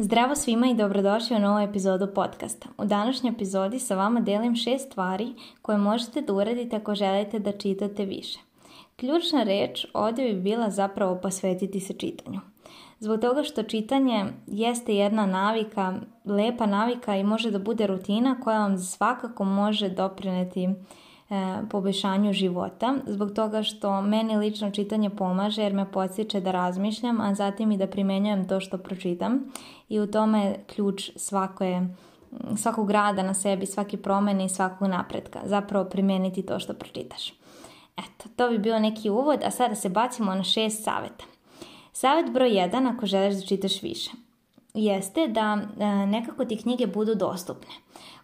Zdravo svima i dobrodošli u novu epizodu podcasta. U današnjoj epizodi sa vama delim šest stvari koje možete da uradite ako želite da čitate više. Ključna reč ovdje bi bila zapravo posvetiti se čitanju. Zbog toga što čitanje jeste jedna navika, lepa navika i može da bude rutina koja vam svakako može doprineti E, poboljšanju života, zbog toga što meni lično čitanje pomaže jer me podsjeće da razmišljam, a zatim i da primenjujem to što pročitam i u tome je ključ svakog rada na sebi, svake promjene i svakog napretka, zapravo primijeniti to što pročitaš. Eto, to bi bio neki uvod, a sada se bacimo na šest savjeta. Savjet broj jedan ako želiš da čitaš više, jeste da e, nekako ti knjige budu dostupne.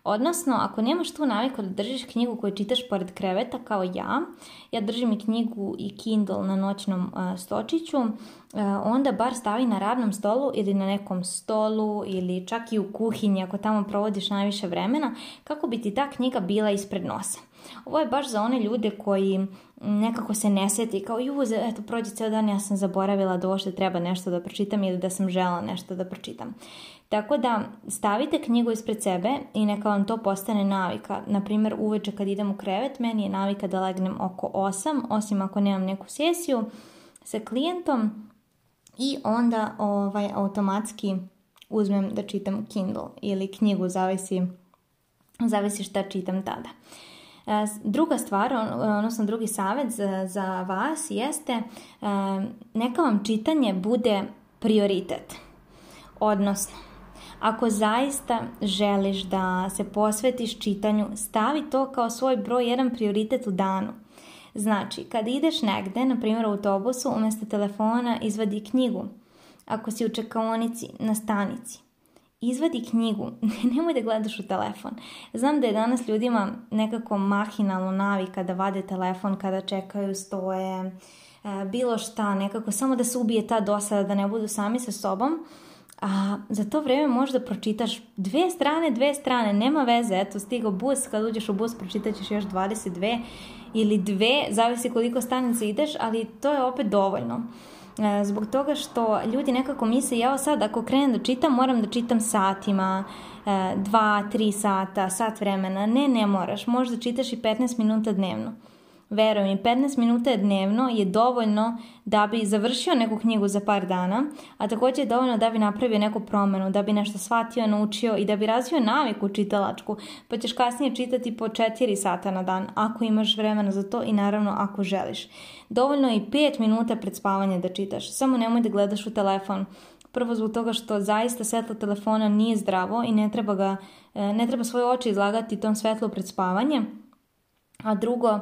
Odnosno, ako nemaš tu naviku da držiš knjigu koju čitaš pored kreveta kao ja, ja držim i knjigu i Kindle na noćnom e, stočiću, e, onda bar stavi na radnom stolu ili na nekom stolu ili čak i u kuhinji ako tamo provodiš najviše vremena kako bi ti ta knjiga bila ispred nosa. Ovo je baš za one ljude koji nekako se ne sjeti kao ju, eto, prođe ceo dan, ja sam zaboravila ovo što treba nešto da pročitam ili da sam žela nešto da pročitam. Tako da stavite knjigu ispred sebe i neka vam to postane navika. Na primjer, uveče kad idem u krevet, meni je navika da legnem oko 8, osim ako nemam neku sesiju sa klijentom i onda ovaj, automatski uzmem da čitam Kindle ili knjigu, zavisi, zavisi šta čitam tada. E, druga stvar, odnosno drugi savjet za vas jeste e, neka vam čitanje bude prioritet. Odnosno, ako zaista želiš da se posvetiš čitanju, stavi to kao svoj broj jedan prioritet u danu. Znači, kad ideš negde, na primjer u autobusu, umjesto telefona izvadi knjigu. Ako si u čekaonici, na stanici izvadi knjigu, nemoj da gledaš u telefon. Znam da je danas ljudima nekako mahinalno navika da vade telefon kada čekaju stoje, e, bilo šta, nekako samo da se ubije ta dosada, da ne budu sami sa sobom. A za to vrijeme možda pročitaš dve strane, dve strane, nema veze, eto stiga bus, kad uđeš u bus pročitat ćeš još 22 ili dve, zavisi koliko stanica ideš, ali to je opet dovoljno. E, zbog toga što ljudi nekako misle ja sad ako krenem da čitam moram da čitam satima, e, dva, tri sata, sat vremena. Ne, ne moraš, možda čitaš i 15 minuta dnevno. Verujem, 15 minuta je dnevno je dovoljno da bi završio neku knjigu za par dana, a također je dovoljno da bi napravio neku promenu, da bi nešto shvatio, naučio i da bi razvio naviku čitalačku, pa ćeš kasnije čitati po 4 sata na dan, ako imaš vremena za to i naravno ako želiš. Dovoljno je i 5 minuta pred spavanje da čitaš, samo nemoj da gledaš u telefon. Prvo zbog toga što zaista svetlo telefona nije zdravo i ne treba, ga, e, ne treba svoje oči izlagati tom svetlu pred spavanjem, a drugo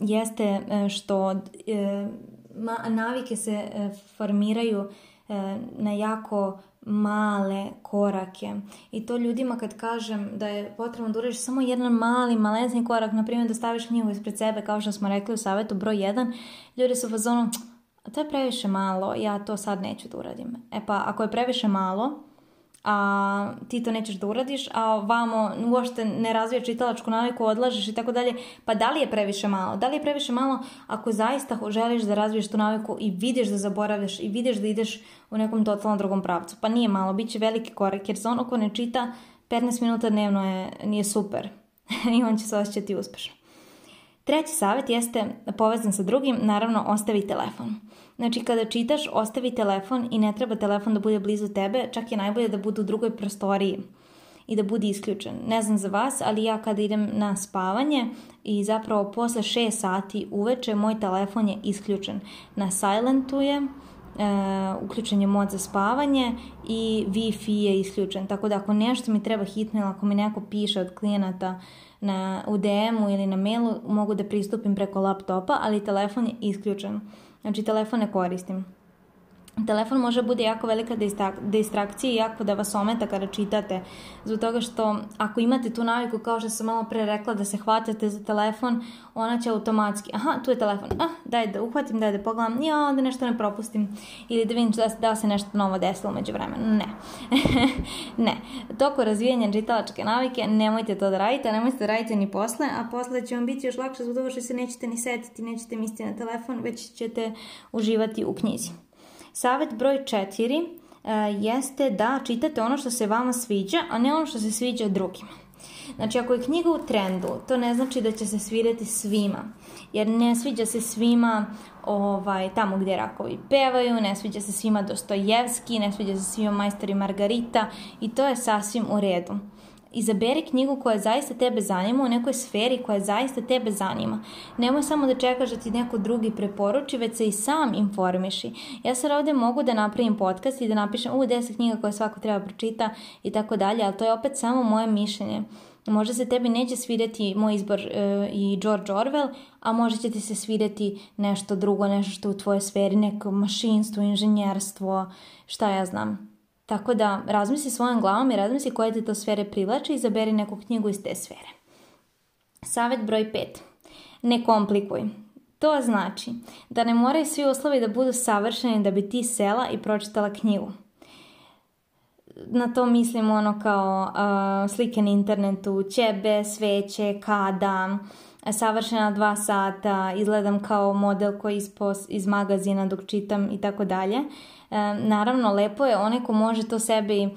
jeste što navike se e, formiraju e, na jako male korake. I to ljudima kad kažem da je potrebno da uradiš samo jedan mali, malezni korak, na primjer da staviš knjigu ispred sebe, kao što smo rekli u savjetu broj 1, ljudi su fazonom, to je previše malo, ja to sad neću da uradim. E pa, ako je previše malo, a ti to nećeš da uradiš, a vamo uopšte ne razvija čitalačku naviku, odlažeš i tako dalje, pa da li je previše malo? Da li je previše malo ako zaista želiš da razviješ tu naviku i vidiš da zaboravljaš i vidiš da ideš u nekom totalno drugom pravcu? Pa nije malo, bit će veliki korak, jer za ono ko ne čita 15 minuta dnevno je, nije super i on će se osjećati uspešno. Treći savjet jeste povezan sa drugim, naravno ostavi telefon. Znači kada čitaš ostavi telefon i ne treba telefon da bude blizu tebe, čak je najbolje da bude u drugoj prostoriji i da bude isključen. Ne znam za vas, ali ja kada idem na spavanje i zapravo posle 6 sati uveče moj telefon je isključen. Na silentu je, E, uključen je mod za spavanje i wi je isključen. Tako da ako nešto mi treba hitno ako mi neko piše od klijenata na, u DM-u ili na mailu, mogu da pristupim preko laptopa, ali telefon je isključen. Znači telefon ne koristim. Telefon može bude jako velika distrakcija i jako da vas ometa kada čitate. Zbog toga što ako imate tu naviku, kao što sam malo pre rekla, da se hvatate za telefon, ona će automatski, aha, tu je telefon, ah, daj da uhvatim, daj da pogledam, ja, onda nešto ne propustim ili da vidim da, se nešto novo desilo među vremenu. Ne. ne. Toko razvijenja čitalačke navike, nemojte to da radite, nemojte da radite ni posle, a posle će vam biti još lakše zbog toga što se nećete ni setiti, nećete misliti na telefon, već ćete uživati u knjizi. Savet broj četiri e, jeste da čitate ono što se vama sviđa, a ne ono što se sviđa drugima. Znači, ako je knjiga u trendu, to ne znači da će se svidjeti svima, jer ne sviđa se svima ovaj, tamo gdje rakovi pevaju, ne sviđa se svima Dostojevski, ne sviđa se svima majstori Margarita i to je sasvim u redu. Izaberi knjigu koja zaista tebe zanima u nekoj sferi koja zaista tebe zanima. Nemoj samo da čekaš da ti neko drugi preporuči, već se i sam informiši. Ja sad ovdje mogu da napravim podcast i da napišem u 10 knjiga koje svako treba pročita i tako dalje, ali to je opet samo moje mišljenje. Možda se tebi neće svidjeti moj izbor e, i George Orwell, a možda će ti se svidjeti nešto drugo, nešto što u tvojoj sferi, neko mašinstvo, inženjerstvo, šta ja znam. Tako da razmisli svojom glavom i razmisli koje te to sfere privlače i izaberi neku knjigu iz te sfere. Savjet broj 5. Ne komplikuj. To znači da ne moraju svi uslovi da budu savršeni da bi ti sela i pročitala knjigu. Na to mislim ono kao slike na internetu, ćebe, sveće, kada, savršena dva sata, izgledam kao model koji ispos, iz magazina dok čitam i tako dalje. E, naravno, lepo je onaj ko može to sebi e,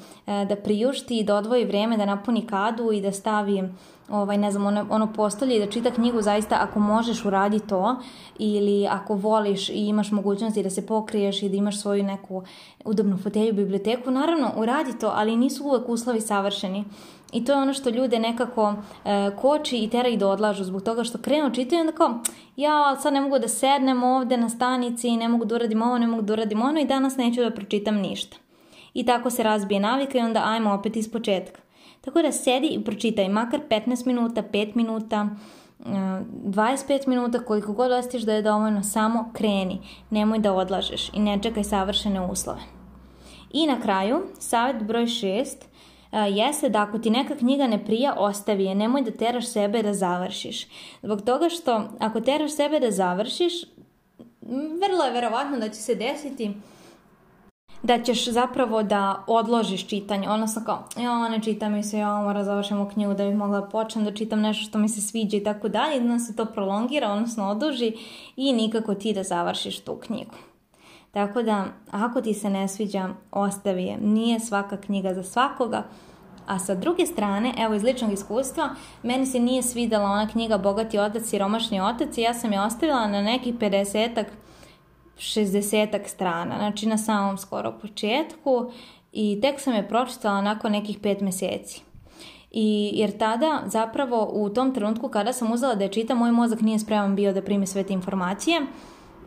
da priušti i da odvoji vrijeme da napuni kadu i da stavi ovaj, ne znam, ono, ono postolje i da čita knjigu zaista ako možeš uradi to ili ako voliš i imaš mogućnosti da se pokriješ i da imaš svoju neku udobnu fotelju biblioteku, naravno uradi to, ali nisu uvek uslovi savršeni i to je ono što ljude nekako e, koči i tera i da odlažu zbog toga što krenu čitaju onda kao ja sad ne mogu da sednem ovde na stanici ne mogu da uradim ovo, ne mogu da uradim ono i danas neću da pročitam ništa. I tako se razbije navika i onda ajmo opet iz početka. Tako da sedi i pročitaj makar 15 minuta, 5 minuta, 25 e, minuta, koliko god ostiš da je dovoljno, samo kreni, nemoj da odlažeš i ne čekaj savršene uslove. I na kraju, savjet broj 6, E, jeste da ako ti neka knjiga ne prija, ostavi je, nemoj da teraš sebe da završiš. Zbog toga što ako teraš sebe da završiš, vrlo je verovatno da će se desiti da ćeš zapravo da odložiš čitanje, odnosno kao, ja ne čitam i se, ja moram završim u knjigu da bih mogla počnem da čitam nešto što mi se sviđa i tako dalje, da se to prolongira, odnosno oduži i nikako ti da završiš tu knjigu. Tako da, ako ti se ne sviđa, ostavi je. Nije svaka knjiga za svakoga. A sa druge strane, evo iz ličnog iskustva, meni se nije svidjela ona knjiga Bogati otac i romašni otac i ja sam je ostavila na nekih 50-ak, 60-ak strana, znači na samom skoro početku i tek sam je pročitala nakon nekih pet mjeseci. I, jer tada zapravo u tom trenutku kada sam uzela da je čitam, moj mozak nije spreman bio da primi sve te informacije,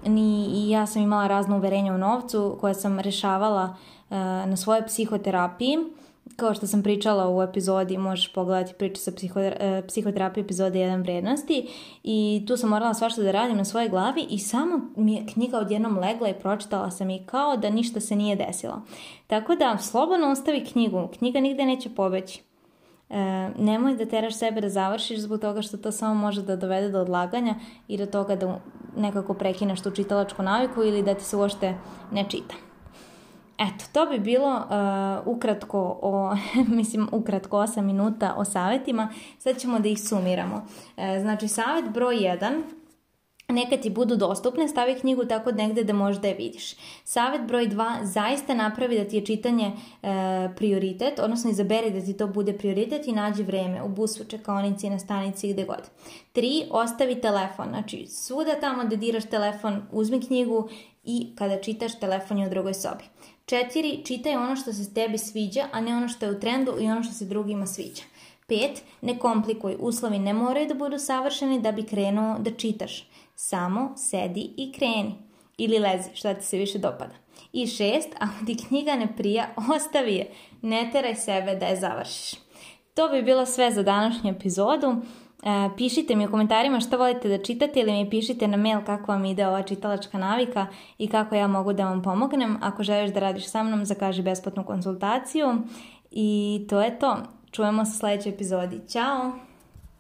ni ja sam imala razno uverenja u novcu koje sam rješavala e, na svojoj psihoterapiji. Kao što sam pričala u epizodi, možeš pogledati priču sa e, psihoterapije epizode 1 vrijednosti i tu sam morala svašta da radim na svojoj glavi i samo mi je knjiga odjednom legla i pročitala sam i kao da ništa se nije desilo. Tako da slobodno ostavi knjigu, knjiga nigde neće pobeći. E, nemoj da teraš sebe da završiš zbog toga što to samo može da dovede do odlaganja i do toga da nekako prekineš tu čitalačku naviku ili da ti se uošte ne čita. Eto, to bi bilo e, ukratko o, mislim, ukratko 8 minuta o savjetima. Sad ćemo da ih sumiramo. E, znači, savjet broj 1 neka ti budu dostupne, stavi knjigu tako negde da možda je vidiš. Savet broj 2, zaista napravi da ti je čitanje e, prioritet, odnosno izaberi da ti to bude prioritet i nađi vreme u busu, čekaonici, na stanici, gdje god. 3, ostavi telefon, znači svuda tamo gdje diraš telefon, uzmi knjigu i kada čitaš telefon je u drugoj sobi. 4, čitaj ono što se tebi sviđa, a ne ono što je u trendu i ono što se drugima sviđa. 5. Ne komplikuj, uslovi ne moraju da budu savršeni da bi krenuo da čitaš. Samo sedi i kreni. Ili lezi, što ti se više dopada. I šest, ako ti knjiga ne prija, ostavi je. Ne teraj sebe da je završiš. To bi bilo sve za današnju epizodu. E, pišite mi u komentarima što volite da čitate ili mi pišite na mail kako vam ide ova čitalačka navika i kako ja mogu da vam pomognem. Ako želiš da radiš sa mnom, zakaži besplatnu konsultaciju. I to je to. Čujemo se u sljedećoj epizodi. Ćao!